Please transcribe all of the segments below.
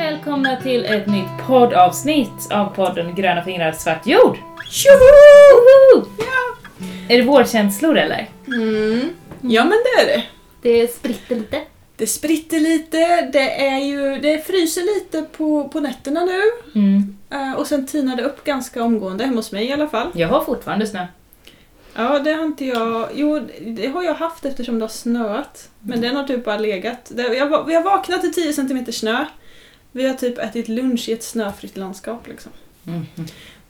välkomna till ett nytt poddavsnitt av podden Gröna fingrar svart jord. Tjoho! Är det vårkänslor eller? Mm. Ja men det är det. Det spritter lite. Det spritter lite, det är ju, det fryser lite på, på nätterna nu. Mm. Eh, och sen tinar det upp ganska omgående, hemma hos mig i alla fall. Jag har fortfarande snö. Ja, det har inte jag... Jo, det har jag haft eftersom det har snöat. Men den har typ bara legat. Jag, vi har vaknat i 10 cm snö. Vi har typ ätit lunch i ett snöfritt landskap liksom. Mhm.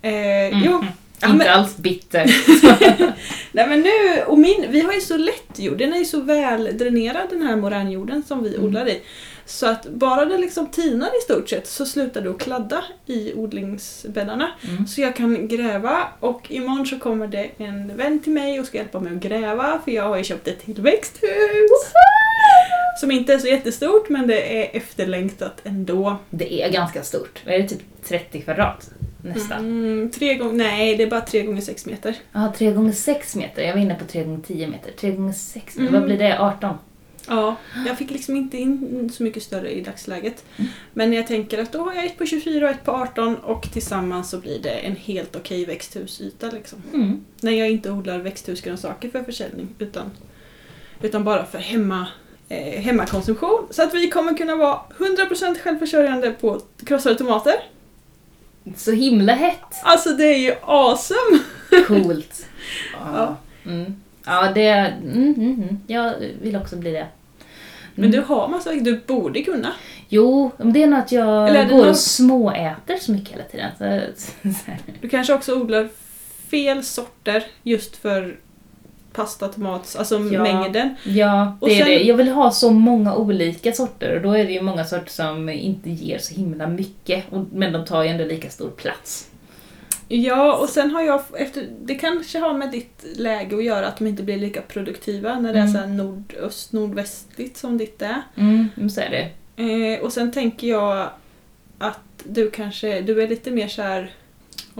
Eh, Mm. Jo, ja, Inte men, alls bitter. nej men nu, och min, vi har ju så lätt jord, den är ju så väl dränerad den här moränjorden som vi Mm. odlar i. Så att bara det liksom tinar i stort sett så slutar det att kladda i odlingsbäddarna. Mm. Så jag kan gräva och imorgon så kommer det en vän till mig och ska hjälpa mig att gräva för jag har ju köpt ett till växthus. Som inte är så jättestort men det är efterlängtat ändå. Det är ganska stort. Är det typ 30 kvadrat? Nästan. Mm, tre gånger, nej det är bara tre gånger sex meter. Ja, 3 gånger 6 meter. Jag var inne på 3 gånger 10 meter. 3 gånger 6 meter. Mm. Vad blir det? 18? Ja, jag fick liksom inte in så mycket större i dagsläget. Mm. Men jag tänker att då har jag ett på 24 och ett på 18 och tillsammans så blir det en helt okej växthusyta liksom. Mm. När jag inte odlar växthusgrönsaker för försäljning utan, utan bara för hemma, eh, hemmakonsumtion. Så att vi kommer kunna vara 100% självförsörjande på krossade tomater. Så himla hett. Alltså det är ju awesome! Coolt. Ja. Mm. Ja, det... Mm, mm, mm. Jag vill också bli det. Men Mm. du har massa du borde kunna. Jo, men det är nog att jag Eller går någon- och småäter så mycket hela tiden. Så, så, Du kanske också odlar fel sorter just för pasta, tomat, alltså Ja. mängden. ja, Och det är sen- det. Jag vill ha så många olika sorter och då är det ju många sorter som inte ger så himla mycket. och- Men de tar ju ändå lika stor plats. Ja, och sen har jag, efter, det kanske har med ditt läge att göra att de inte blir lika produktiva när det är Mm. så här nordöst, nordvästligt som ditt är. Mm, så är det. Eh, och sen tänker jag att du kanske, du är lite mer så här.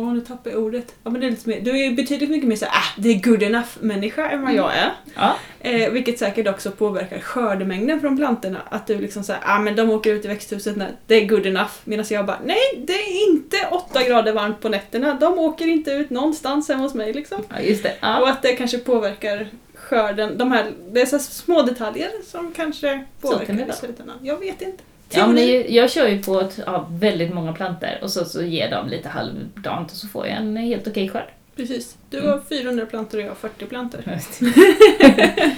Åh, nu tappar jag ordet. Ja, men det är lite mer, du är betydligt mycket mer så här, ah, det är good enough människa än vad jag är. Ja. Eh, vilket säkert också påverkar skördemängden från plantorna. Att du liksom säger ah men de åker ut i växthuset när det är good enough. Medan jag bara, nej det är inte 8 grader varmt på nätterna. De åker inte ut någonstans hemma hos mig liksom. ja, just det. Och Ja. att det kanske påverkar skörden. De här, det är så små detaljer som kanske påverkar i slutändan. Jag vet inte. Ja, men jag, kör ju på att ha väldigt många planter och så, så ger de lite halvdant och så får jag en helt okej skörd. Precis. Du Mm. har 400 plantor och jag har 40 plantor.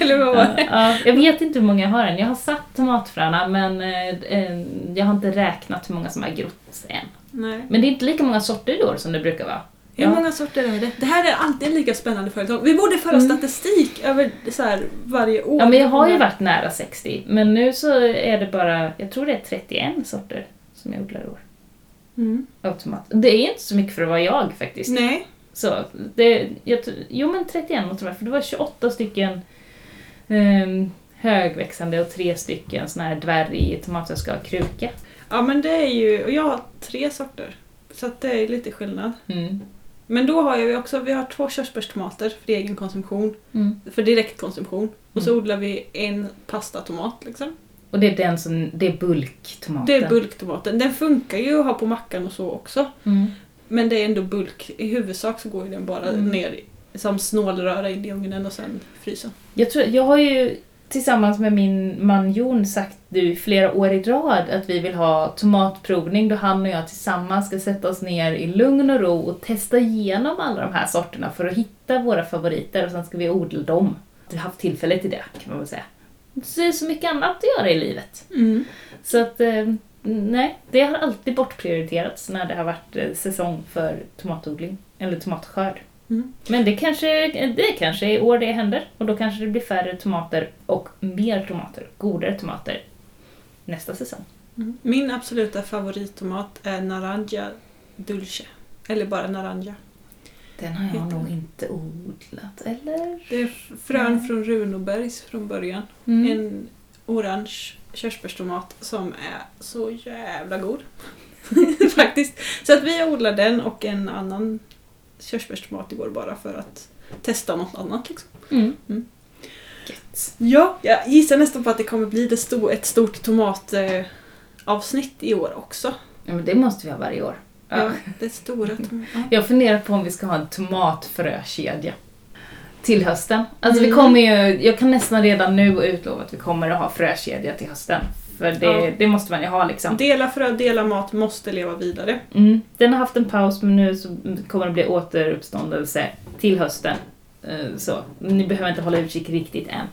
Eller vad var det? ja, jag vet inte hur många jag har än. Jag har satt tomatfröna men eh, eh, jag har inte räknat hur många som har grott än. Nej. Men det är inte lika många sorter i år som det brukar vara. Hur Ja. många sorter är det? Det här är alltid en lika spännande företag. Vi borde föra Mm. statistik över så här varje år. Ja, men jag har ju varit nära 60 men nu så är det bara, jag tror det är 31 sorter som jag odlar i år. Mm. Det är inte så mycket för att vara jag faktiskt. Nej. Så, det, jag, jo men 31 måste det vara, för det var 28 stycken ehm, högväxande och tre stycken såna här dvärg tomater ska ha kruka. Ja men det är ju, och jag har tre sorter. Så det är lite skillnad. Mm. Men då har jag ju också, vi har två körsbärstomater för egen konsumtion. Mm. För direktkonsumtion. Och så Mm. odlar vi en pastatomat liksom. Och det är den som, det är bulktomaten. Det är bulktomaten. Den funkar ju att ha på mackan och så också. Mm. Men det är ändå bulk. I huvudsak så går den bara Mm. ner som snålröra in i ugnen och sen frysa. Jag, tror, jag har ju tillsammans med min man Jon sagt nu flera år i rad att vi vill ha tomatprovning då han och jag tillsammans ska sätta oss ner i lugn och ro och testa igenom alla de här sorterna för att hitta våra favoriter och sen ska vi odla dem. Vi har haft tillfälle till det kan man väl säga. Det är så mycket annat att göra i livet. Mm. Så att, eh, nej, det har alltid bortprioriterats när det har varit eh, säsong för tomatodling, eller tomatskörd. Mm. Men det kanske, det kanske är i år det händer och då kanske det blir färre tomater och mer tomater, godare tomater nästa säsong. Mm. Min absoluta favorittomat är Naranja Dulce. Eller bara Naranja. Den har jag nog inte odlat, eller? Det är frön Nej. från Runobergs från början. Mm. En orange körsbärstomat som är så jävla god. Faktiskt. Så att vi odlar den och en annan körsbärstomat igår bara för att testa något annat. Liksom. Mm. Mm. Ja, jag gissar nästan på att det kommer bli det sto- ett stort tomat... Eh, avsnitt i år också. Ja, men det måste vi ha varje år. Ja. Ja, det är stora tom- ja. Jag funderar på om vi ska ha en tomatfrökedja. Till hösten. Alltså vi Mm. kommer ju, jag kan nästan redan nu utlova att vi kommer att ha frökedja till hösten. För det, Ja. det måste man ju ha liksom. Dela frö, dela mat måste leva vidare. Mm. Den har haft en paus men nu så kommer det bli återuppståndelse till hösten. Eh, Så, ni behöver inte hålla utkik riktigt än.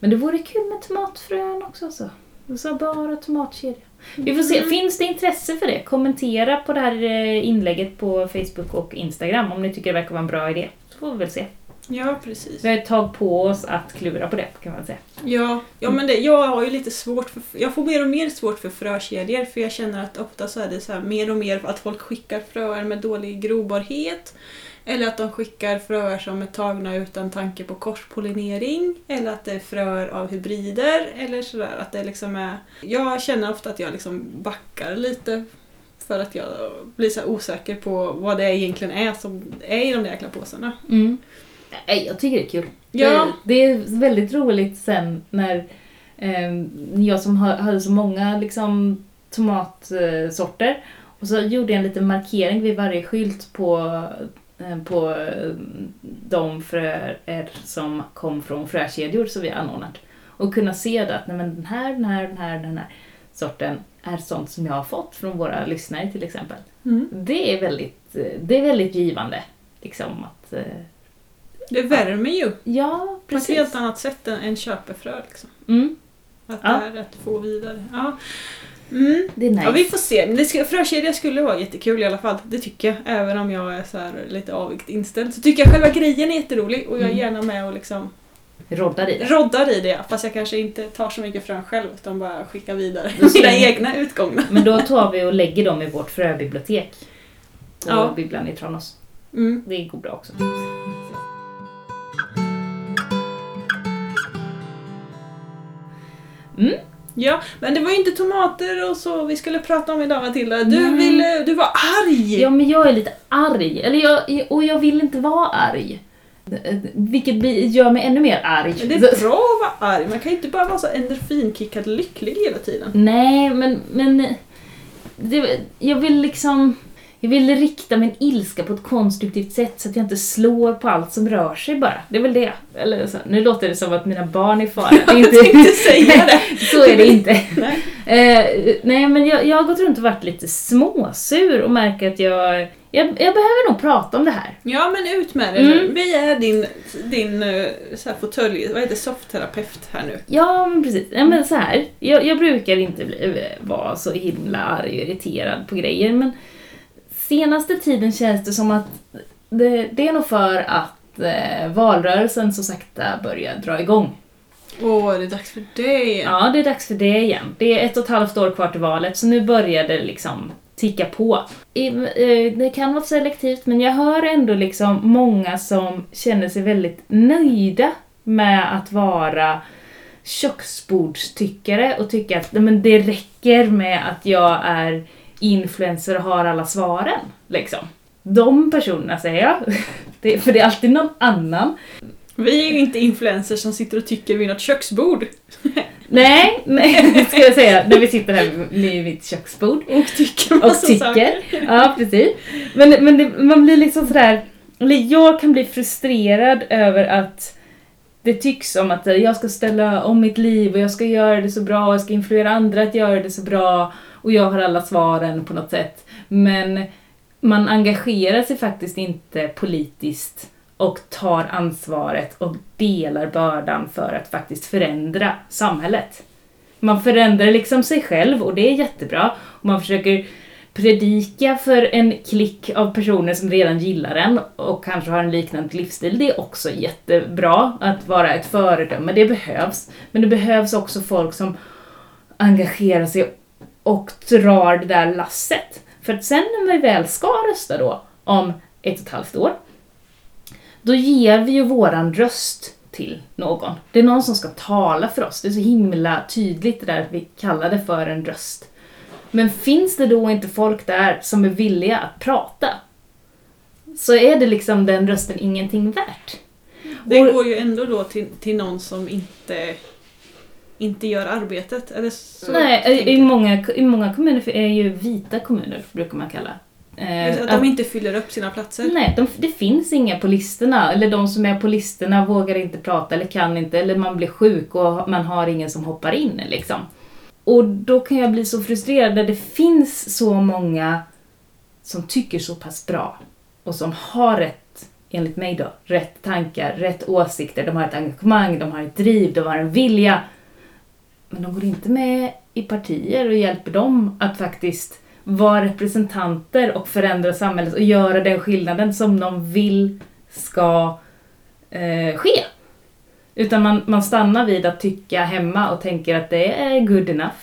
Men det vore kul med tomatfrön också. Så. Så bara tomatkedja. Vi får se, Mm. finns det intresse för det? Kommentera på det här eh, inlägget på Facebook och Instagram om ni tycker det verkar vara en bra idé. Så får vi väl se. Ja, precis. Vi har ett tag på oss att klura på det kan man säga. Ja, ja men det, jag har ju lite svårt för, jag får mer och mer svårt för frökedjor för jag känner att ofta så är det så här mer och mer att folk skickar fröer med dålig grobarhet eller att de skickar fröer som är tagna utan tanke på korspollinering eller att det är fröer av hybrider eller sådär att det liksom är Jag känner ofta att jag liksom backar lite för att jag blir så osäker på vad det egentligen är som är i de där jäkla påsarna. Mm. Nej, jag tycker det är kul. Ja. Det, det är väldigt roligt sen när eh, jag som ha- hade så många liksom, tomatsorter och så gjorde jag en liten markering vid varje skylt på, eh, på eh, de fröer som kom från frökedjor som vi anordnat. Och kunna se det att nej, men den här, den här, den här, den här sorten är sånt som jag har fått från våra lyssnare till exempel. Mm. Det är väldigt, det är väldigt givande. Liksom att, eh, Det värmer ju. ja, På ett precis. helt annat sätt än, än köpefrö. Liksom. Mm, Att Ja. det är att få vidare. Ja. Mm. det är nice. Ja, vi får se. Men det ska, frökedja skulle vara jättekul i alla fall. Det tycker jag. Även om jag är så lite avigt inställd. Så tycker jag själva grejen är jätterolig och jag är Mm. gärna med och liksom Roddar i det. roddar i det. Fast jag kanske inte tar så mycket frön själv utan bara skickar vidare mina egna utgångna. Men då tar vi och lägger dem i vårt fröbibliotek. På Ja. bibblan i Tranås. Mm. Det går bra också. Mm. Ja, men det var ju inte tomater och så vi skulle prata om idag Matilda. Du, Nej. ville, du var arg! Ja, men jag är lite arg. Eller jag, och jag vill inte vara arg. Vilket gör mig ännu mer arg. Men det är bra att vara arg, man kan ju inte bara vara så endorfinkickad lycklig hela tiden. Nej, men, men det, jag vill liksom... Jag vill rikta min ilska på ett konstruktivt sätt så att jag inte slår på allt som rör sig bara. Det är väl det. Eller så, nu låter det som att mina barn är i fara. Jag tänkte säga det. så är det inte. Nej. Eh, nej, men jag, jag har gått runt och varit lite småsur och märker att jag, jag... Jag behöver nog prata om det här. Ja men ut med det Mm. nu. Vi är din, din eh, så här, fåtölj, vad heter softterapeut här nu. Ja, men precis. Ja, men så här. Jag, jag brukar inte bli, vara så himla arg och irriterad på grejer, men senaste tiden känns det som att det, det är nog för att eh, valrörelsen så sakta börjar dra igång. Åh, det är dags för dig. Ja, det är dags för det igen. Det är ett och ett halvt år kvar till valet, så nu börjar det liksom ticka på. I, eh, det kan vara selektivt, men jag hör ändå liksom många som känner sig väldigt nöjda med att vara köksbordstyckare och tycka att men det räcker med att jag är influencer har alla svaren. Liksom. De personerna säger jag, det, för det är alltid någon annan Vi är ju inte influencers som sitter och tycker vid något köksbord. Nej, nej, ska jag säga, när vi sitter här vid mitt köksbord Och tycker och tycker. saker. Ja, precis. Men, men det, man blir liksom sådär, eller jag kan bli frustrerad över att det tycks som att jag ska ställa om mitt liv och jag ska göra det så bra och jag ska influera andra att göra det så bra och jag har alla svaren på något sätt. Men man engagerar sig faktiskt inte politiskt och tar ansvaret och delar bördan för att faktiskt förändra samhället. Man förändrar liksom sig själv och det är jättebra. Och man försöker predika för en klick av personer som redan gillar en och kanske har en liknande livsstil. Det är också jättebra att vara ett föredöme, det behövs. Men det behövs också folk som engagerar sig och drar det där lasset. För att sen när vi väl ska rösta då, om ett och ett halvt år, då ger vi ju våran röst till någon. Det är någon som ska tala för oss. Det är så himla tydligt det där att vi kallar det för en röst. Men finns det då inte folk där som är villiga att prata, så är det liksom den rösten ingenting värt. Det Och- går ju ändå då till, till någon som inte inte gör arbetet. Eller så Nej, i, många, i många kommuner är ju vita kommuner, brukar man kalla. Eh, att de inte fyller upp sina platser. Nej, de, det finns inga på listorna. Eller de som är på listorna vågar inte prata eller kan inte. Eller man blir sjuk och man har ingen som hoppar in liksom. Och då kan jag bli så frustrerad när det finns så många som tycker så pass bra. Och som har rätt, enligt mig då, rätt tankar, rätt åsikter. De har ett engagemang, de har ett driv, de har en vilja. Men de går inte med i partier och hjälper dem att faktiskt vara representanter och förändra samhället och göra den skillnaden som de vill ska eh, ske. Utan man, man stannar vid att tycka hemma och tänker att det är good enough.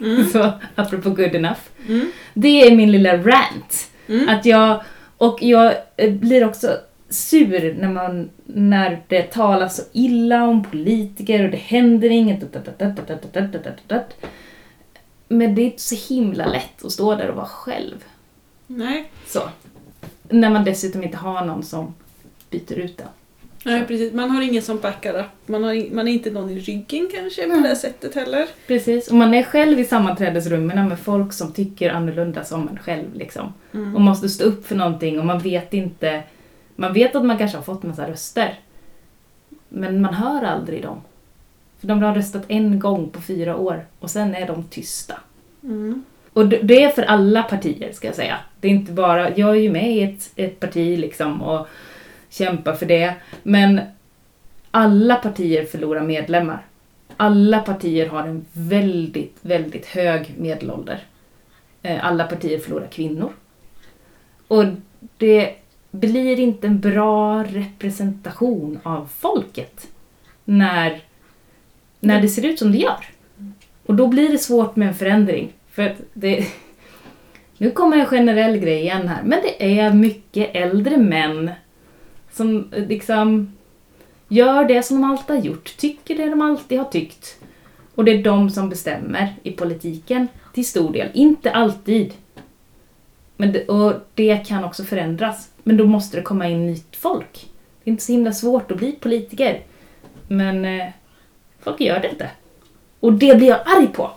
Mm. Så, apropå good enough. Mm. Det är min lilla rant. Mm. Att jag, och jag eh, blir också sur när, man, när det talas så illa om politiker och det händer inget. Men det är inte så himla lätt att stå där och vara själv. Nej. Så. När man dessutom inte har någon som byter ut den. Nej, precis. Man har ingen som backar upp. Man, har, man är inte någon i ryggen kanske på Nej. det sättet heller. Precis, och man är själv i sammanträdesrummen med folk som tycker annorlunda som en själv. Liksom. Mm. Och måste stå upp för någonting och man vet inte... Man vet att man kanske har fått massa röster. Men man hör aldrig dem. För de har röstat en gång på fyra år och sen är de tysta. Mm. Och det- är för alla partier ska jag säga. Det är inte bara, jag är ju med i ett, ett parti liksom och kämpar för det. Men alla partier förlorar medlemmar. Alla partier har en väldigt, väldigt hög medelålder. Eh, Alla partier förlorar kvinnor. Och det blir inte en bra representation av folket när, när det ser ut som det gör. Och då blir det svårt med en förändring. För att det... Nu kommer en generell grej igen här, men det är mycket äldre män som liksom gör det som de alltid har gjort, tycker det de alltid har tyckt. Och det är de som bestämmer i politiken till stor del. Inte alltid. Men det, och det kan också förändras. Men då måste det komma in nytt folk. Det är inte så himla svårt att bli politiker. Men eh, folk gör det inte. Och det blir jag arg på.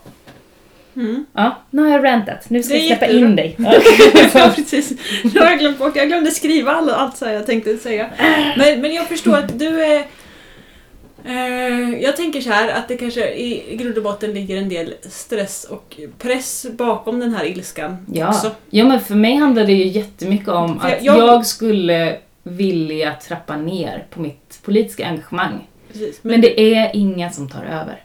Mm. Ja, nu har jag rantat. Nu ska jag släppa jättebra. in dig. ja, precis. Nu har jag glömt bort. Jag glömde skriva allt, allt så jag tänkte säga. Men, men jag förstår att du är... Eh, jag tänker så här att det kanske i grund och botten ligger en del stress och press bakom den här ilskan Ja. också. ja, men för mig handlar det ju jättemycket om att jag- jag skulle vilja trappa ner på mitt politiska engagemang. Precis. Men det är inga som tar över.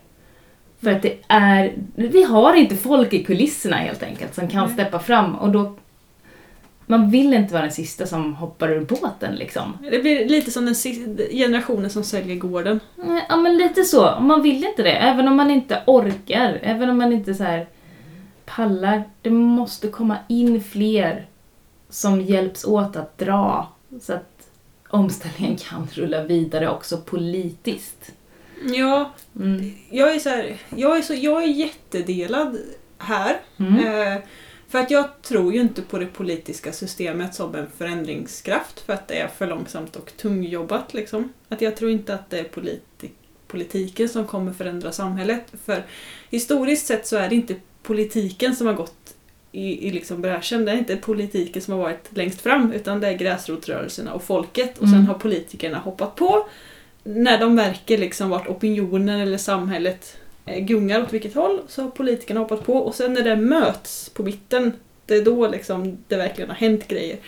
För att det är, vi har inte folk i kulisserna helt enkelt som kan Nej. steppa fram och då man vill inte vara den sista som hoppar ur båten liksom. det blir lite som den generationen som säljer gården. Ja men lite så, man vill inte det. Även om man inte orkar, även om man inte så här pallar. Det måste komma in fler som hjälps åt att dra så att omställningen kan rulla vidare också politiskt. Ja, Mm. jag är så här, jag är, så, jag är jättedelad här. Mm. Eh, för att jag tror ju inte på det politiska systemet som en förändringskraft för att det är för långsamt och tungjobbat. Liksom. Att jag tror inte att det är politi- politiken som kommer förändra samhället. För historiskt sett så är det inte politiken som har gått i, i liksom bräschen. Det är inte politiken som har varit längst fram utan det är gräsrotsrörelserna och folket. Och sen Mm. har politikerna hoppat på när de märker liksom vart opinionen eller samhället gungar åt vilket håll så har politikerna hoppat på och sen när det möts på mitten det är då liksom det verkligen har hänt grejer.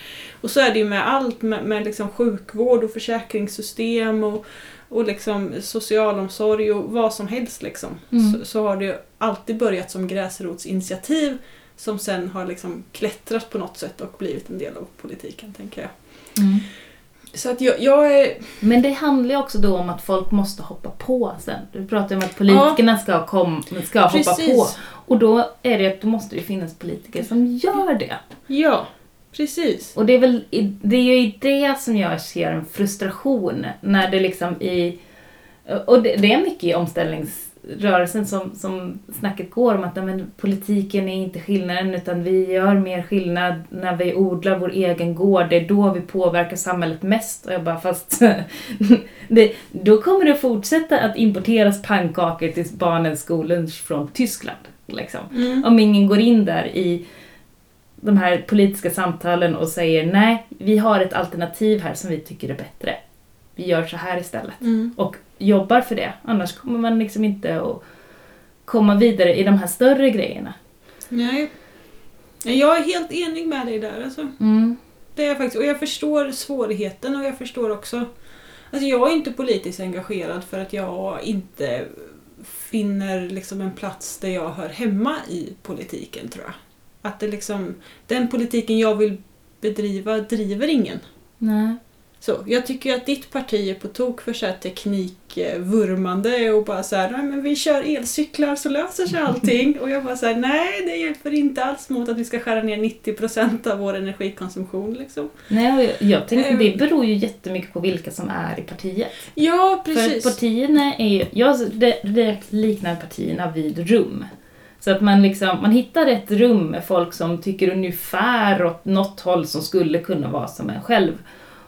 Och så är det ju med allt, med, med liksom sjukvård och försäkringssystem och, och liksom socialomsorg och vad som helst. Liksom. Mm. Så, så har det ju alltid börjat som gräsrotsinitiativ som sen har liksom klättrat på något sätt och blivit en del av politiken, tänker jag. Mm. Så att jag, jag är... Men det handlar ju också då om att folk måste hoppa på sen. Du pratar om att politikerna ska, kom, ska hoppa på. Och då är det att då måste det finnas politiker som gör det. Ja, precis. Och det är väl det är ju det som jag ser en frustration när det liksom i... Och det, det är mycket i omställnings, rörelsen som, som snacket går om att men, politiken är inte skillnaden utan vi gör mer skillnad när vi odlar vår egen gård. Det är då vi påverkar samhället mest. Och jag bara fast det, då kommer det fortsätta att importeras pannkakor till barnens skollunch från Tyskland. Liksom. Mm. Om ingen går in där i de här politiska samtalen och säger nej, vi har ett alternativ här som vi tycker är bättre. Vi gör så här istället. Mm. Och jobbar för det. Annars kommer man liksom inte att komma vidare i de här större grejerna. Nej. Jag är helt enig med dig där alltså. Mm. Det är jag faktiskt. Och jag förstår svårigheten och jag förstår också... Alltså jag är inte politiskt engagerad för att jag inte finner liksom en plats där jag hör hemma i politiken tror jag. Att det liksom, den politiken jag vill bedriva driver ingen. Nej. Så, jag tycker att ditt parti är på tok för så här teknikvurmande och bara så här, nej men vi kör elcyklar så löser sig allting. Och jag bara så här, nej det hjälper inte alls mot att vi ska skära ner 90% av vår energikonsumtion liksom. Nej, jag, jag tänkte Ehm. det beror ju jättemycket på vilka som är i partiet. Ja, För precis. partierna är ju, jag re- direkt liknar partierna vid rum. Så att man liksom, man hittar ett rum med folk som tycker ungefär åt något håll som skulle kunna vara som en själv.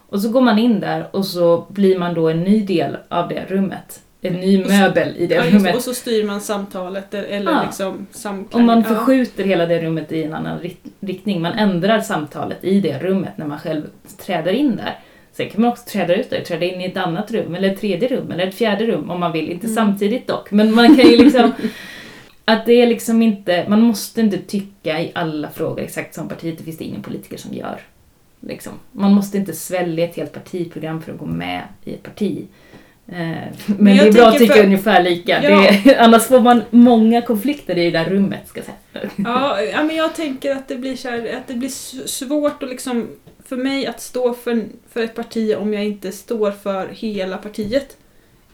Och så går man in där och så blir man då en ny del av det rummet. En ny Och så- möbel i det Ja, rummet. och så styr man samtalet eller Ja. liksom samklang. Om man Ja. förskjuter hela det rummet i en annan riktning, man ändrar samtalet i det rummet när man själv träder in där. Sen kan man också träda ut där, träda in i ett annat rum, eller ett tredje rum, eller ett fjärde rum om man vill. Inte Mm. samtidigt dock, men man kan ju liksom... att det är liksom inte, man måste inte tycka i alla frågor exakt som partiet, det finns det ingen politiker som gör. Liksom. Man måste inte svälja ett helt partiprogram för att gå med i ett parti. Eh, Men, jag det är bra att tycka för- ungefär lika. Ja. Är, annars får man många konflikter i det där rummet, ska säga. Ja, ja, men jag tänker att det blir, så här, att det blir svårt att liksom, för mig att stå för, för ett parti om jag inte står för hela partiet.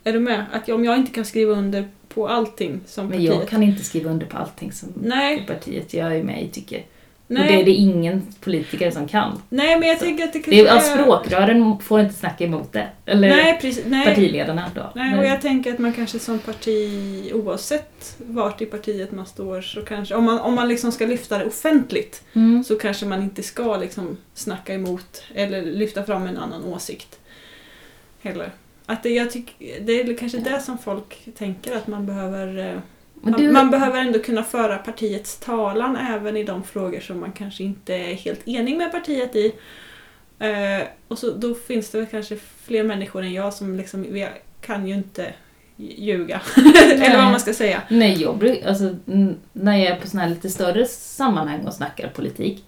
Är du med? Att om jag inte kan skriva under på allting som Men partiet. jag kan inte skriva under på allting som Nej, partiet jag är med i tycker. Och nej, det är det ingen politiker som kan. nej, men jag tänker att det Det kanske är, alltså, språkrören får inte snacka emot det. Eller Nej, precis. Nej. partiledarna då. Nej, och jag tänker att man kanske som parti, oavsett vart i partiet man står, så kanske, om man, om man liksom ska lyfta det offentligt, mm. så kanske man inte ska liksom snacka emot eller lyfta fram en annan åsikt. Heller. Att det, jag tyck, det är kanske det som folk tänker att man behöver eh, Men du, man behöver ändå kunna föra partiets talan även i de frågor som man kanske inte är helt enig med partiet i. Eh, och så, då finns det väl kanske fler människor än jag som liksom, vi kan ju inte ljuga. Eller vad man ska säga. Nej, jag brukar, alltså, när jag är på såna här lite större sammanhang och snackar politik,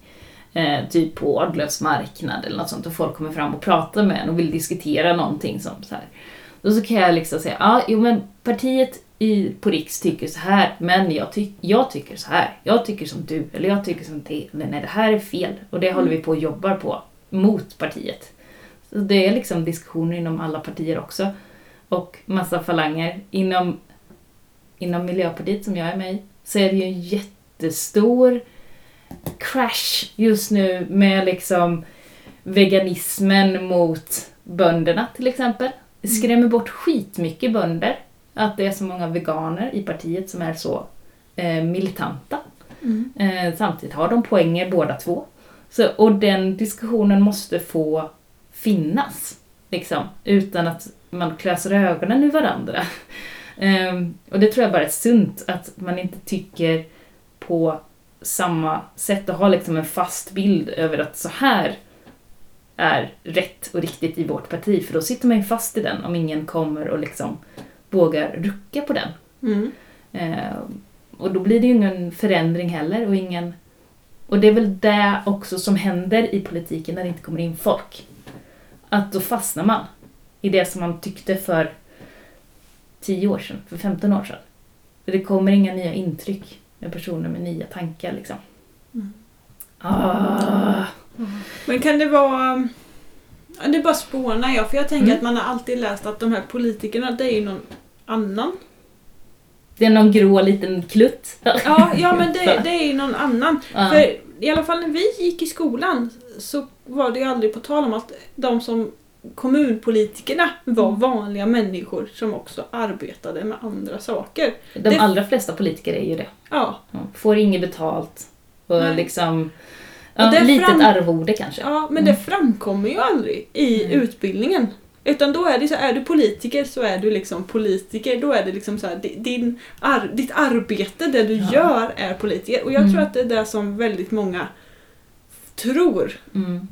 eh, typ på Adlövs marknad eller något sånt, och folk kommer fram och pratar med en och vill diskutera någonting som så här. Då så kan jag liksom säga, ja, jo men partiet i, på Riks tycker så här, men jag, ty- jag tycker så här. Jag tycker som du, eller jag tycker som det. Eller nej, det här är fel. Och det håller vi på och jobbar på mot partiet. Så det är liksom diskussioner inom alla partier också. Och massa falanger. Inom, inom Miljöpartiet som jag är med i så är det ju en jättestor crash just nu med liksom veganismen mot bönderna till exempel. Det skrämmer bort skitmycket bönder att det är så många veganer i partiet som är så eh, militanta. Eh, samtidigt har de poänger båda två. Så, och den diskussionen måste få finnas. Liksom, utan att man klöser ögonen ur varandra. Ehm, och det tror jag bara är sunt, att man inte tycker på samma sätt och har liksom en fast bild över att så här är rätt och riktigt i vårt parti. För då sitter man ju fast i den om ingen kommer och liksom vågar rucka på den. Mm. Eh, och då blir det ju ingen förändring heller och ingen... Och det är väl det också som händer i politiken när det inte kommer in folk. Att då fastnar man i det som man tyckte för 10 år sedan, för 15 år sedan. För det kommer inga nya intryck med personer med nya tankar liksom. Mm. Ah. Men kan det vara... Det bara spånar jag, för jag tänker Mm. att man har alltid läst att de här politikerna, det är ju någon annan. Det är någon grå liten klutt. Ja, ja men det, det är ju någon annan. Ja. För i alla fall när vi gick i skolan så var det ju aldrig på tal om att de som kommunpolitikerna var Mm. vanliga människor som också arbetade med andra saker. De Det- allra flesta politiker är ju det. Ja, Får inget betalt. Och Nej. liksom... Och Ja, det litet fram- arvode kanske. ja men Mm. det framkommer ju aldrig i Mm. utbildningen. Utan då är det så är du politiker så är du liksom politiker. Då är det liksom så här, di- din ar, ditt arbete, det du Ja. gör, är politiker. Och jag Mm. tror att det är det som väldigt många tror. Mm.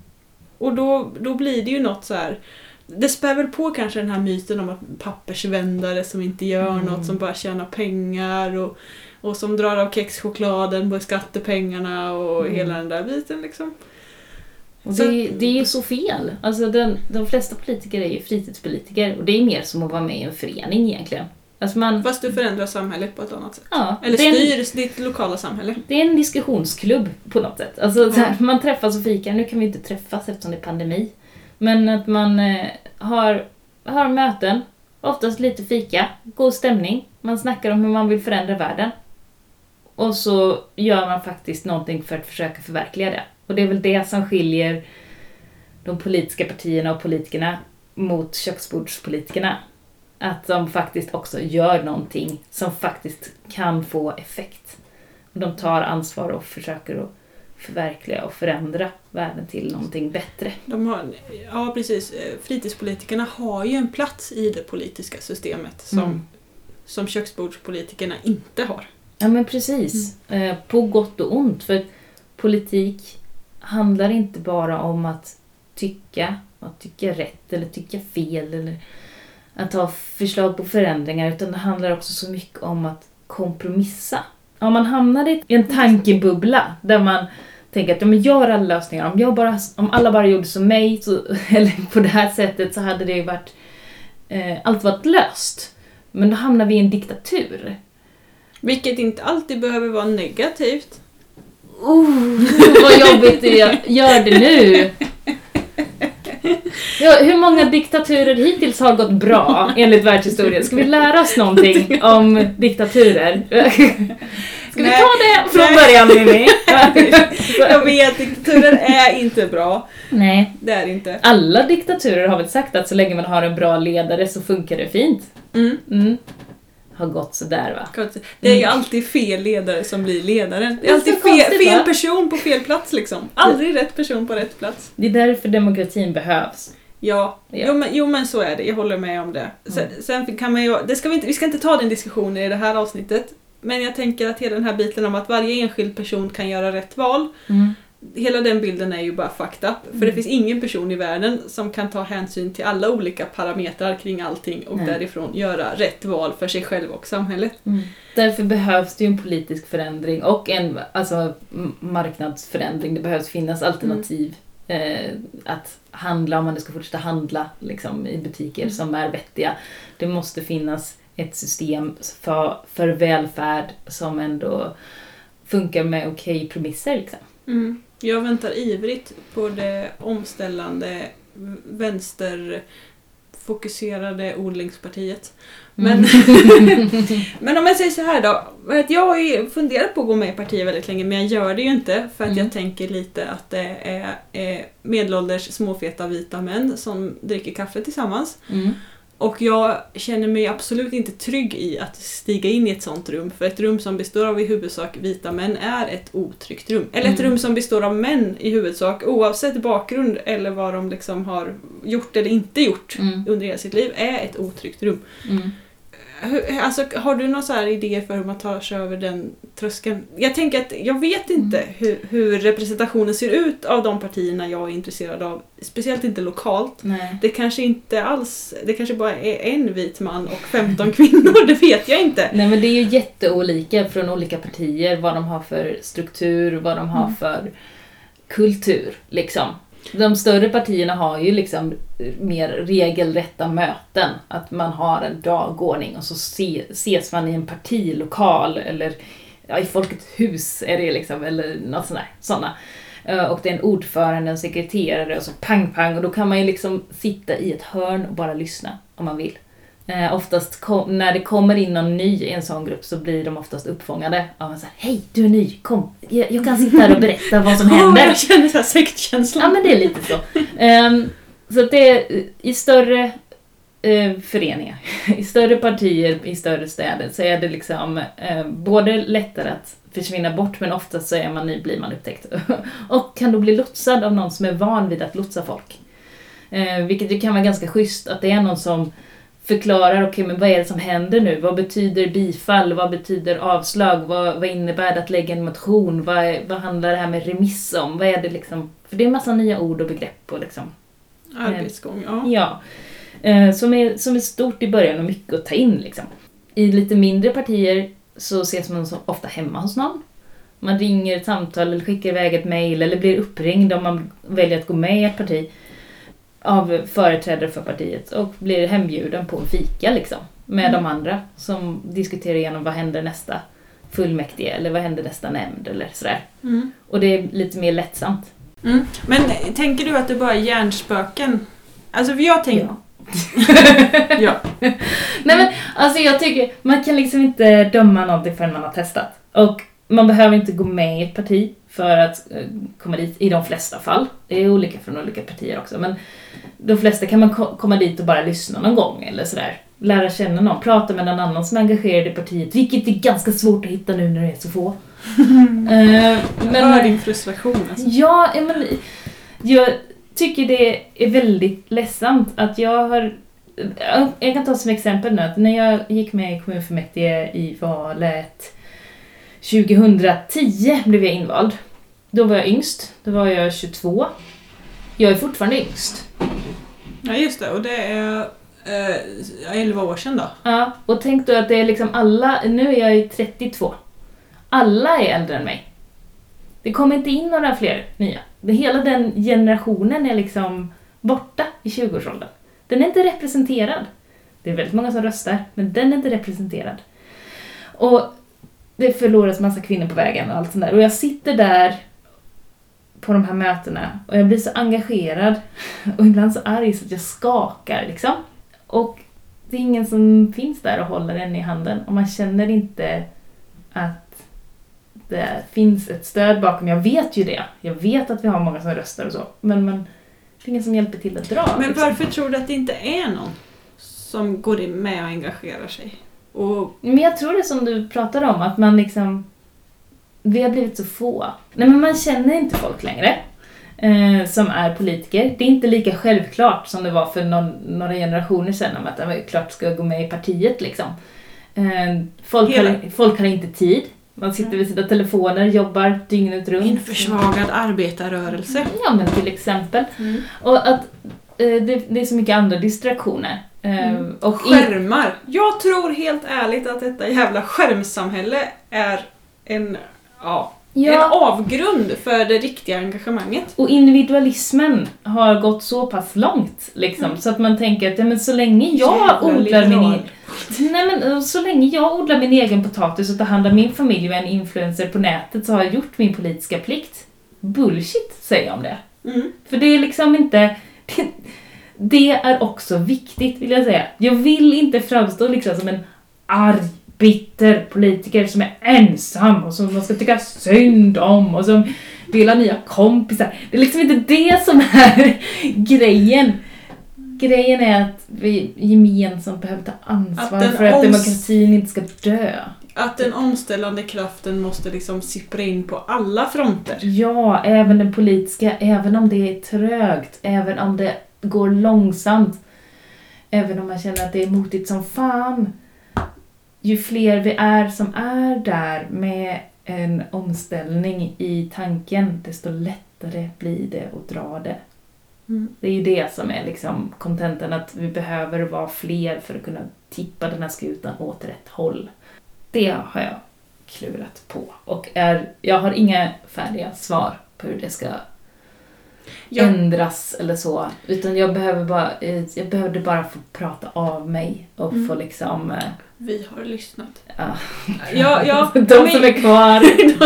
Och då, då blir det ju något så här. Det spär väl på kanske den här myten om att pappersvändare som inte gör Mm. något, som bara tjänar pengar och, och som drar av kexchokladen på skattepengarna och Mm. hela den där biten liksom. Det, det är ju så fel. Alltså den, de flesta politiker är ju fritidspolitiker och det är mer som att vara med i en förening egentligen. Alltså man, Fast du förändrar samhället på ett annat sätt. ja, Eller en, styr ditt lokala samhälle. det är en diskussionsklubb på något sätt. Alltså, så här, man träffas och fikar, nu kan vi inte träffas eftersom det är pandemi. Men att man eh, har, har möten, oftast lite fika, god stämning, man snackar om hur man vill förändra världen. Och så gör man faktiskt någonting för att försöka förverkliga det. Och det är väl det som skiljer de politiska partierna och politikerna mot köksbordspolitikerna. Att de faktiskt också gör någonting som faktiskt kan få effekt. Och de tar ansvar och försöker att förverkliga och förändra världen till någonting bättre. De har, ja precis, fritidspolitikerna har ju en plats i det politiska systemet som, Mm. som köksbordspolitikerna inte har. Ja men precis. Eh, på gott och ont. För politik handlar inte bara om att tycka, att tycka rätt eller tycka fel eller att ha förslag på förändringar utan det handlar också så mycket om att kompromissa. Om man hamnar i en tankebubbla där man tänker att ja, men jag har alla lösningar, om, jag bara, om alla bara gjorde som mig så, eller på det här sättet så hade det varit eh, allt varit löst. Men då hamnar vi i en diktatur. Vilket inte alltid behöver vara negativt. Oh, vad jobbigt det är. Gör det nu! Ja, hur många diktaturer hittills har gått bra enligt världshistorien? Ska vi lära oss någonting om diktaturer? Ska vi Nej. ta det från Nej. början Mimmi? Jag vet, diktaturer är inte bra. Nej, Det är inte. alla diktaturer har väl sagt att så länge man har en bra ledare så funkar det fint. Mm. Mm. Har gått sådär va? Det är ju alltid fel ledare som blir ledaren. Det är alltid fel, fel person på fel plats liksom. Aldrig rätt person på rätt plats. Det är därför demokratin behövs. Ja, Ja. Jo, men, jo men så är det. Jag håller med om det. Sen, Mm. sen kan man ju, det ska vi, inte, vi ska inte ta den diskussionen i det här avsnittet. Men jag tänker att hela den här biten om att varje enskild person kan göra rätt val. Mm. Hela den bilden är ju bara fucked up. För det Mm. finns ingen person i världen som kan ta hänsyn till alla olika parametrar kring allting och Nej. därifrån göra rätt val för sig själv och samhället. Mm. Därför behövs det ju en politisk förändring och en alltså, marknadsförändring. Det behövs finnas alternativ eh, att handla om man ska fortsätta handla liksom, i butiker Mm. som är vettiga. Det måste finnas ett system för, för välfärd som ändå funkar med okej premisser. Liksom. Mm. Jag väntar ivrigt på det omställande vänsterfokuserade odlingspartiet. Men, men om jag säger så här då. Att jag har ju funderat på att gå med i partiet väldigt länge men jag gör det ju inte för att Mm. jag tänker lite att det är eh, medelålders småfeta vita män som dricker kaffe tillsammans. Mm. Och jag känner mig absolut inte trygg i att stiga in i ett sånt rum. För ett rum som består av i huvudsak vita män är ett otryggt rum. Eller ett Mm. rum som består av män i huvudsak, oavsett bakgrund eller vad de liksom har gjort eller inte gjort Mm. under hela sitt liv, är ett otryggt rum. Mm. Alltså, har du några idéer för hur man tar sig över den tröskeln? Jag tänker att jag vet inte Mm. hur, hur representationen ser ut av de partierna jag är intresserad av. Speciellt inte lokalt. Nej. Det kanske inte alls, det kanske bara är en vit man och 15 kvinnor, det vet jag inte. Nej men det är ju jätteolika från olika partier vad de har för struktur, vad de har Mm. för kultur. Liksom. De större partierna har ju liksom mer regelrätta möten. Att man har en dagordning och så ses man i en partilokal eller ja, i Folkets hus är det liksom, eller något sånt där, sådana. Eh, och det är en ordförande, en sekreterare och så pang pang och då kan man ju liksom sitta i ett hörn och bara lyssna om man vill. Eh, oftast kom, när det kommer in någon ny i en sån grupp så blir de oftast uppfångade av en sån här, Hej, du är ny, kom, jag, jag kan sitta här och berätta vad som händer. jag känner så här sektkänslan. Ja men det är lite så. Ehm, Så att det är i större eh, föreningar, i större partier, i större städer så är det liksom eh, både lättare att försvinna bort men oftast så är man, blir man upptäckt. och kan då bli lotsad av någon som är van vid att lotsa folk. Eh, vilket ju kan vara ganska schysst, att det är någon som förklarar, okej okay, men vad är det som händer nu? Vad betyder bifall? Vad betyder avslag? Vad, vad innebär det att lägga en motion? Vad, vad handlar det här med remiss om? Vad är det liksom? För det är en massa nya ord och begrepp och liksom... Arbetsgång, ja. Ja. Eh, som, är, som är stort i början och mycket att ta in liksom. I lite mindre partier så ses man som ofta hemma hos någon. Man ringer ett samtal eller skickar iväg ett mail eller blir uppringd om man väljer att gå med i ett parti av företrädare för partiet och blir hembjuden på en fika liksom med mm. de andra som diskuterar igenom vad händer nästa fullmäktige eller vad händer nästa nämnd eller sådär. Mm. Och det är lite mer lättsamt. Mm. Men tänker du att det bara är hjärnspöken? Alltså jag tänker... Ja. ja. Nej men alltså jag tycker, man kan liksom inte döma någonting förrän man har testat. Och man behöver inte gå med i ett parti för att eh, komma dit i de flesta fall. Det är olika från olika partier också men de flesta kan man komma dit och bara lyssna någon gång eller sådär. Lära känna någon, prata med någon annan som är engagerad i partiet, vilket är ganska svårt att hitta nu när det är så få. uh, men, jag hör din frustration alltså. Ja, men jag tycker det är väldigt ledsamt att jag har jag kan ta som exempel nu att när jag gick med i kommunfullmäktige i valet 2010 blev jag invald. Då var jag yngst, då var jag 22. Jag är fortfarande yngst. Ja just det, och det är eh, 11 år sedan då. Ja, och tänk då att det är liksom alla, nu är jag 32. Alla är äldre än mig. Det kommer inte in några fler nya. Hela den generationen är liksom borta i 20-årsåldern. Den är inte representerad. Det är väldigt många som röstar, men den är inte representerad. Och det förloras massa kvinnor på vägen och allt sånt där. Och jag sitter där på de här mötena och jag blir så engagerad och ibland så arg så att jag skakar liksom. Och det är ingen som finns där och håller en i handen och man känner inte att det finns ett stöd bakom. Jag vet ju det. Jag vet att vi har många som röstar och så. Men, men det är ingen som hjälper till att dra. Men liksom. varför tror du att det inte är någon som går med och engagerar sig? Och... Men jag tror det som du pratade om, att man liksom vi har blivit så få. Nej men man känner inte folk längre eh, som är politiker. Det är inte lika självklart som det var för någon, några generationer sedan om att jag klart ska gå med i partiet liksom. Eh, folk, har, folk har inte tid. Man sitter vid sina telefoner, jobbar dygnet runt. En försvagad arbetarrörelse. Ja men till exempel. Mm. Och att eh, det, det, är så mycket andra distraktioner. Eh, mm. Och Skärmar! Jag tror helt ärligt att detta jävla skärmsamhälle är en ja, ja. en avgrund för det riktiga engagemanget. Och individualismen har gått så pass långt liksom, mm. så att man tänker att ja, men så länge jag Jävla odlar min egen... Nej men så länge jag odlar min egen potatis och tar hand om min familj och en influencer på nätet så har jag gjort min politiska plikt. Bullshit säger jag om det. Mm. För det är liksom inte... Det, det är också viktigt vill jag säga. Jag vill inte framstå liksom som en arg bitter politiker som är ensam och som man ska tycka synd om och som vill ha nya kompisar. Det är liksom inte det som är grejen. Grejen är att vi gemensamt behöver ta ansvar att för att demokratin inte ska dö. Att den omställande kraften måste liksom sippra in på alla fronter. Ja, även den politiska, även om det är trögt, även om det går långsamt. Även om man känner att det är motigt som fan ju fler vi är som är där med en omställning i tanken, desto lättare blir det att dra det. Mm. Det är ju det som är liksom kontenten, att vi behöver vara fler för att kunna tippa den här skutan åt rätt håll. Det har jag klurat på och är, jag har inga färdiga svar på hur det ska ja. ändras eller så. Utan jag behöver bara, jag behövde bara få prata av mig och mm. få liksom eh, vi har lyssnat. Ja, ja, ja De men, som är kvar.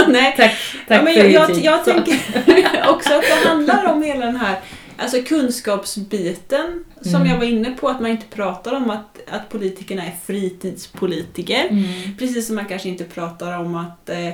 nej. Tack, tack ja, men för jag, jag, jag tänker också att det handlar om hela den här alltså kunskapsbiten som mm. jag var inne på, att man inte pratar om att, att politikerna är fritidspolitiker. Mm. Precis som man kanske inte pratar om att eh,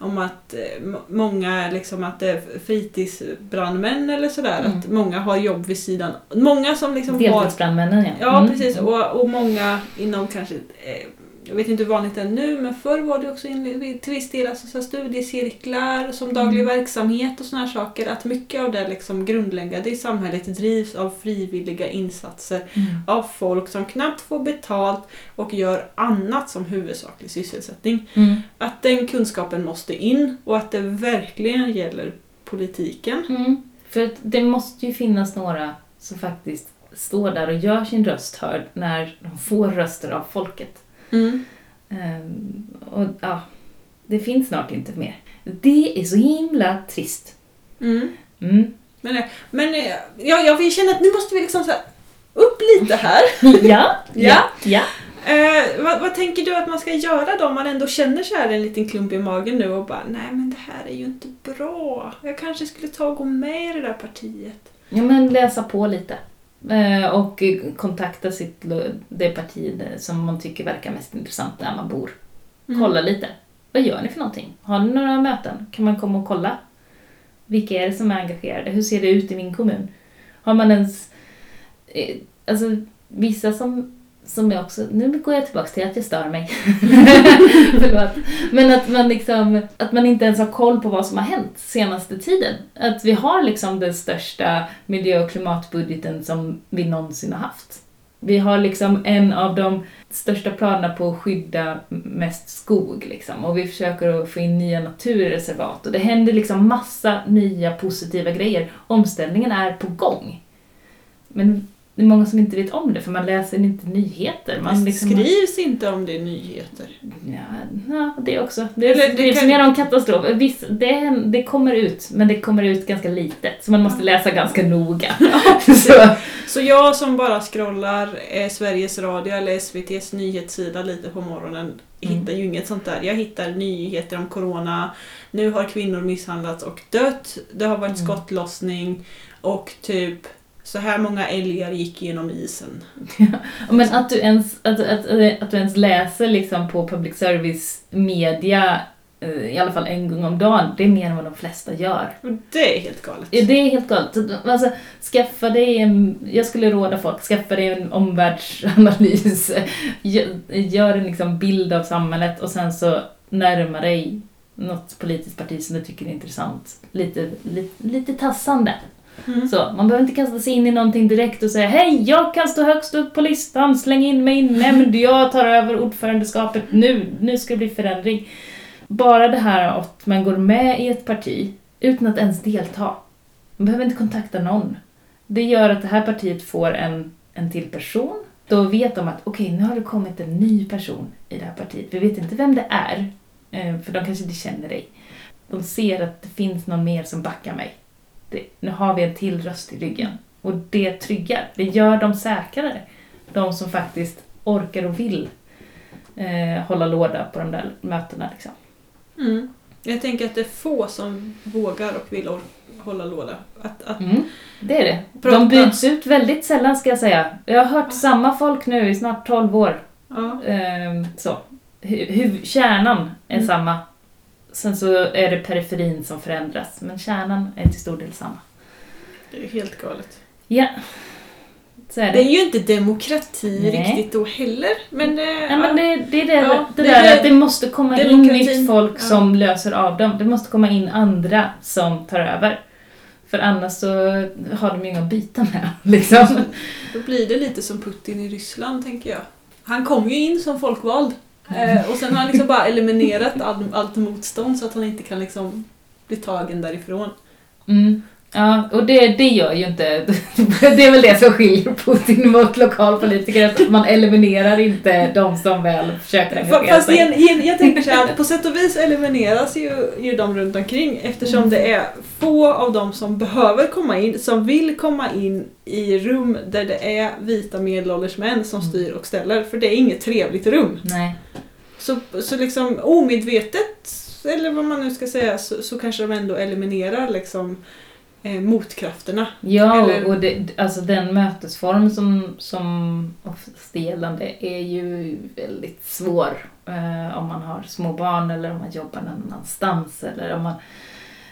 om att eh, många, liksom att det är fritidsbrandmän eller sådär, Mm. att många har jobb vid sidan. Många som liksom har... Deltidsbrandmännen ja. Ja, Mm. precis. Och, och många inom kanske, eh, jag vet inte hur vanligt det är nu, men förr var det också in, till viss del alltså, så studiecirklar som daglig Mm. verksamhet och såna här saker. Att mycket av det liksom grundläggande i samhället drivs av frivilliga insatser Mm. av folk som knappt får betalt och gör annat som huvudsaklig sysselsättning. Mm. Att den kunskapen måste in och att det verkligen gäller politiken. Mm. För det måste ju finnas några som faktiskt står där och gör sin röst hörd när de får röster av folket. Ehm, och ja, det finns snart inte mer. Det är så himla trist. Mm. Mm. Men, men ja, jag känna att nu måste vi liksom så här, upp lite här. Ja, ja, ja. Eh, vad, vad tänker du att man ska göra då om man ändå känner så här en liten klump i magen nu och bara nej men det här är ju inte bra. Jag kanske skulle ta och gå med i det där partiet. Ja, men läsa på lite. Eh, Och kontakta sitt, det parti som man tycker verkar mest intressant där man bor. Mm. Kolla lite. Vad gör ni för någonting? Har ni några möten? Kan man komma och kolla? Vilka är det som är engagerade? Hur ser det ut i min kommun? Har man ens... eh, Alltså, vissa som, som jag också... Nu går jag tillbaka till att jag stör mig. Förlåt. Men att man liksom... Att man inte ens har koll på vad som har hänt senaste tiden. Att vi har liksom den största miljö och klimatbudgeten som vi någonsin har haft. Vi har liksom en av de största planerna på att skydda mest skog liksom. Och vi försöker att få in nya naturreservat. Och det händer liksom massa nya positiva grejer. Omställningen är på gång. Men det är många som inte vet om det för man läser inte nyheter. Man det liksom skrivs inte om det i nyheter. Ja, ja, det också. Det, Eller det skrivs kan- mer om katastrof. Visst, det, det kommer ut, men det kommer ut ganska lite. Så man måste läsa ganska noga. så, Så jag som bara scrollar eh, Sveriges Radio eller SVTs nyhetssida lite på morgonen Mm. hittar ju inget sånt där. Jag hittar nyheter om corona, nu har kvinnor misshandlats och dött, det har varit Mm. skottlossning och typ så här många älgar gick genom isen. men att du, ens, att, att, att du ens läser liksom på public service media eh, i alla fall en gång om dagen, det är mer än vad de flesta gör. Det är helt galet. Ja, Det är helt galet. Så, Alltså, skaffa dig en, jag skulle råda folk, skaffa dig en omvärldsanalys. Gö- Gör en liksom bild av samhället och sen så närma dig något politiskt parti som du tycker är intressant. Lite, lite, lite tassande. Mm. Så, man behöver inte kasta sig in i någonting direkt och säga Hej, jag kan stå högst upp på listan, släng in mig i nämnd, jag tar över ordförandeskapet nu, nu ska det bli förändring. Bara det här att man går med i ett parti utan att ens delta. Man behöver inte kontakta någon. Det gör att det här partiet får en, en till person. Då vet de att okej, nu har det kommit en ny person i det här partiet. Vi vet inte vem det är, eh, för de kanske inte känner dig. De ser att det finns någon mer som backar mig. Det, nu har vi en till röst i ryggen. Och det tryggar. Det gör dem säkrare. De som faktiskt orkar och vill eh, hålla låda på de där mötena. Liksom. Mm. Jag tänker att det är få som vågar och vill hålla låda. Att, att, Mm, det är det. Prata. De byts ut väldigt sällan ska jag säga. Jag har hört samma folk nu i snart 12 år. ja. Ehm, så. Hu- huv- kärnan är Mm. samma. Sen så är det periferin som förändras. Men kärnan är till stor del samma. Det är helt galet. Ja, så är det. Det är ju inte demokrati Nej. riktigt då heller. Men, det, Ja, men det, det är det, Ja, det, det där är att det måste komma in nytt folk Ja. som löser av dem. Det måste komma in andra som tar över. För annars så har de ju inga att byta med. Liksom. Då blir det lite som Putin i Ryssland, tänker jag. Han kom ju in som folkvald. Eh, och sen har han liksom bara eliminerat all, allt motstånd så att han inte kan liksom bli tagen därifrån. Mm. Ja, och det, det gör ju inte... Det är väl det som skiljer Putin mot lokalpolitiker, att man eliminerar inte de som väl försöker engagera Fast sig. igen, igen, jag tänker så här, på sätt och vis elimineras ju, ju de runt omkring eftersom Mm. det är få av dem som behöver komma in, som vill komma in i rum där det är vita medelålders män som Mm. styr och ställer. För det är inget trevligt rum. Nej. Så, så liksom omedvetet, eller vad man nu ska säga, så, så kanske de ändå eliminerar liksom eh, motkrafterna. Ja, Eller- och det, alltså den mötesform som, som oftast är gällande är ju väldigt svår eh, om man har små barn eller om man jobbar någon annanstans eller om man...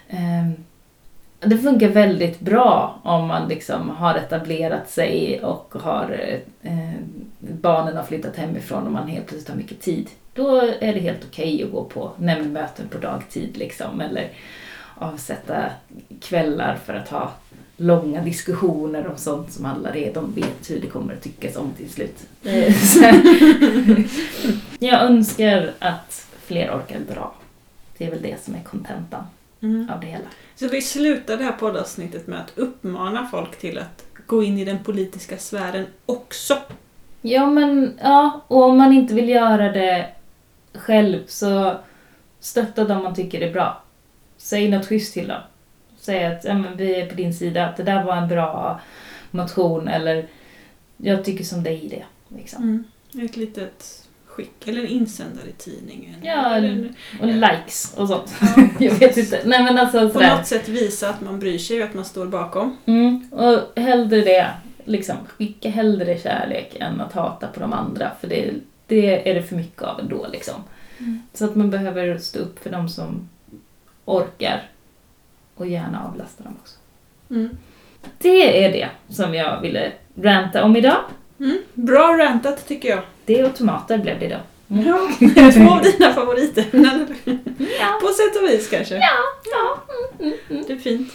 ehm, det funkar väldigt bra om man liksom har etablerat sig och har eh, barnen har flyttat hemifrån och man helt plötsligt har mycket tid. Då är det helt okej att gå på nämndmöten på dagtid liksom eller avsätta kvällar för att ha långa diskussioner om sånt som alla redan vet hur det kommer att tyckas om till slut. Jag önskar att fler orkar dra. Det är väl det som är kontentan av det hela. Så vi slutar det här poddavsnittet med att uppmana folk till att gå in i den politiska sfären också. Ja, men ja, och om man inte vill göra det själv så stötta dem man tycker är bra. Säg något schysst till dem. Säg att ja, men vi är på din sida, att det där var en bra motion eller jag tycker som dig i det. Liksom. Ett litet skick, eller en insändare i tidningen. Ja, eller Och likes och sånt. Ja. jag vet inte. Nej men alltså på något sätt visa att man bryr sig och att man står bakom. Mm, och hellre det, liksom, skicka hellre kärlek än att hata på de andra för det, det är det för mycket av ändå liksom. Mm. Så att man behöver stå upp för de som orkar och gärna avlasta dem också. Mm. Det är det som jag ville ranta om idag. Mm. Bra rantat tycker jag. Det och tomater blev det idag. Mm. Ja, två av dina favoritämnen. Ja. På sätt och vis kanske. Ja, ja. Mm, mm, mm. Det är fint.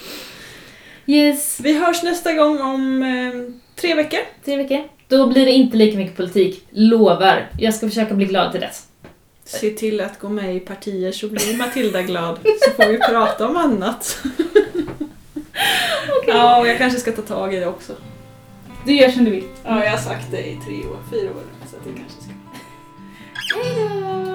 Yes, Vi hörs nästa gång om eh, tre veckor. tre veckor. Då blir det inte lika mycket politik. Lovar. Jag ska försöka bli glad till dess. Se till att gå med i partier så blir Matilda glad. Så får vi prata om annat. Ja, och jag kanske ska ta tag i det också. Du gör som du vill. Ja, jag har sagt det i tre år, fyra år. Så att jag kanske ska. Hej då!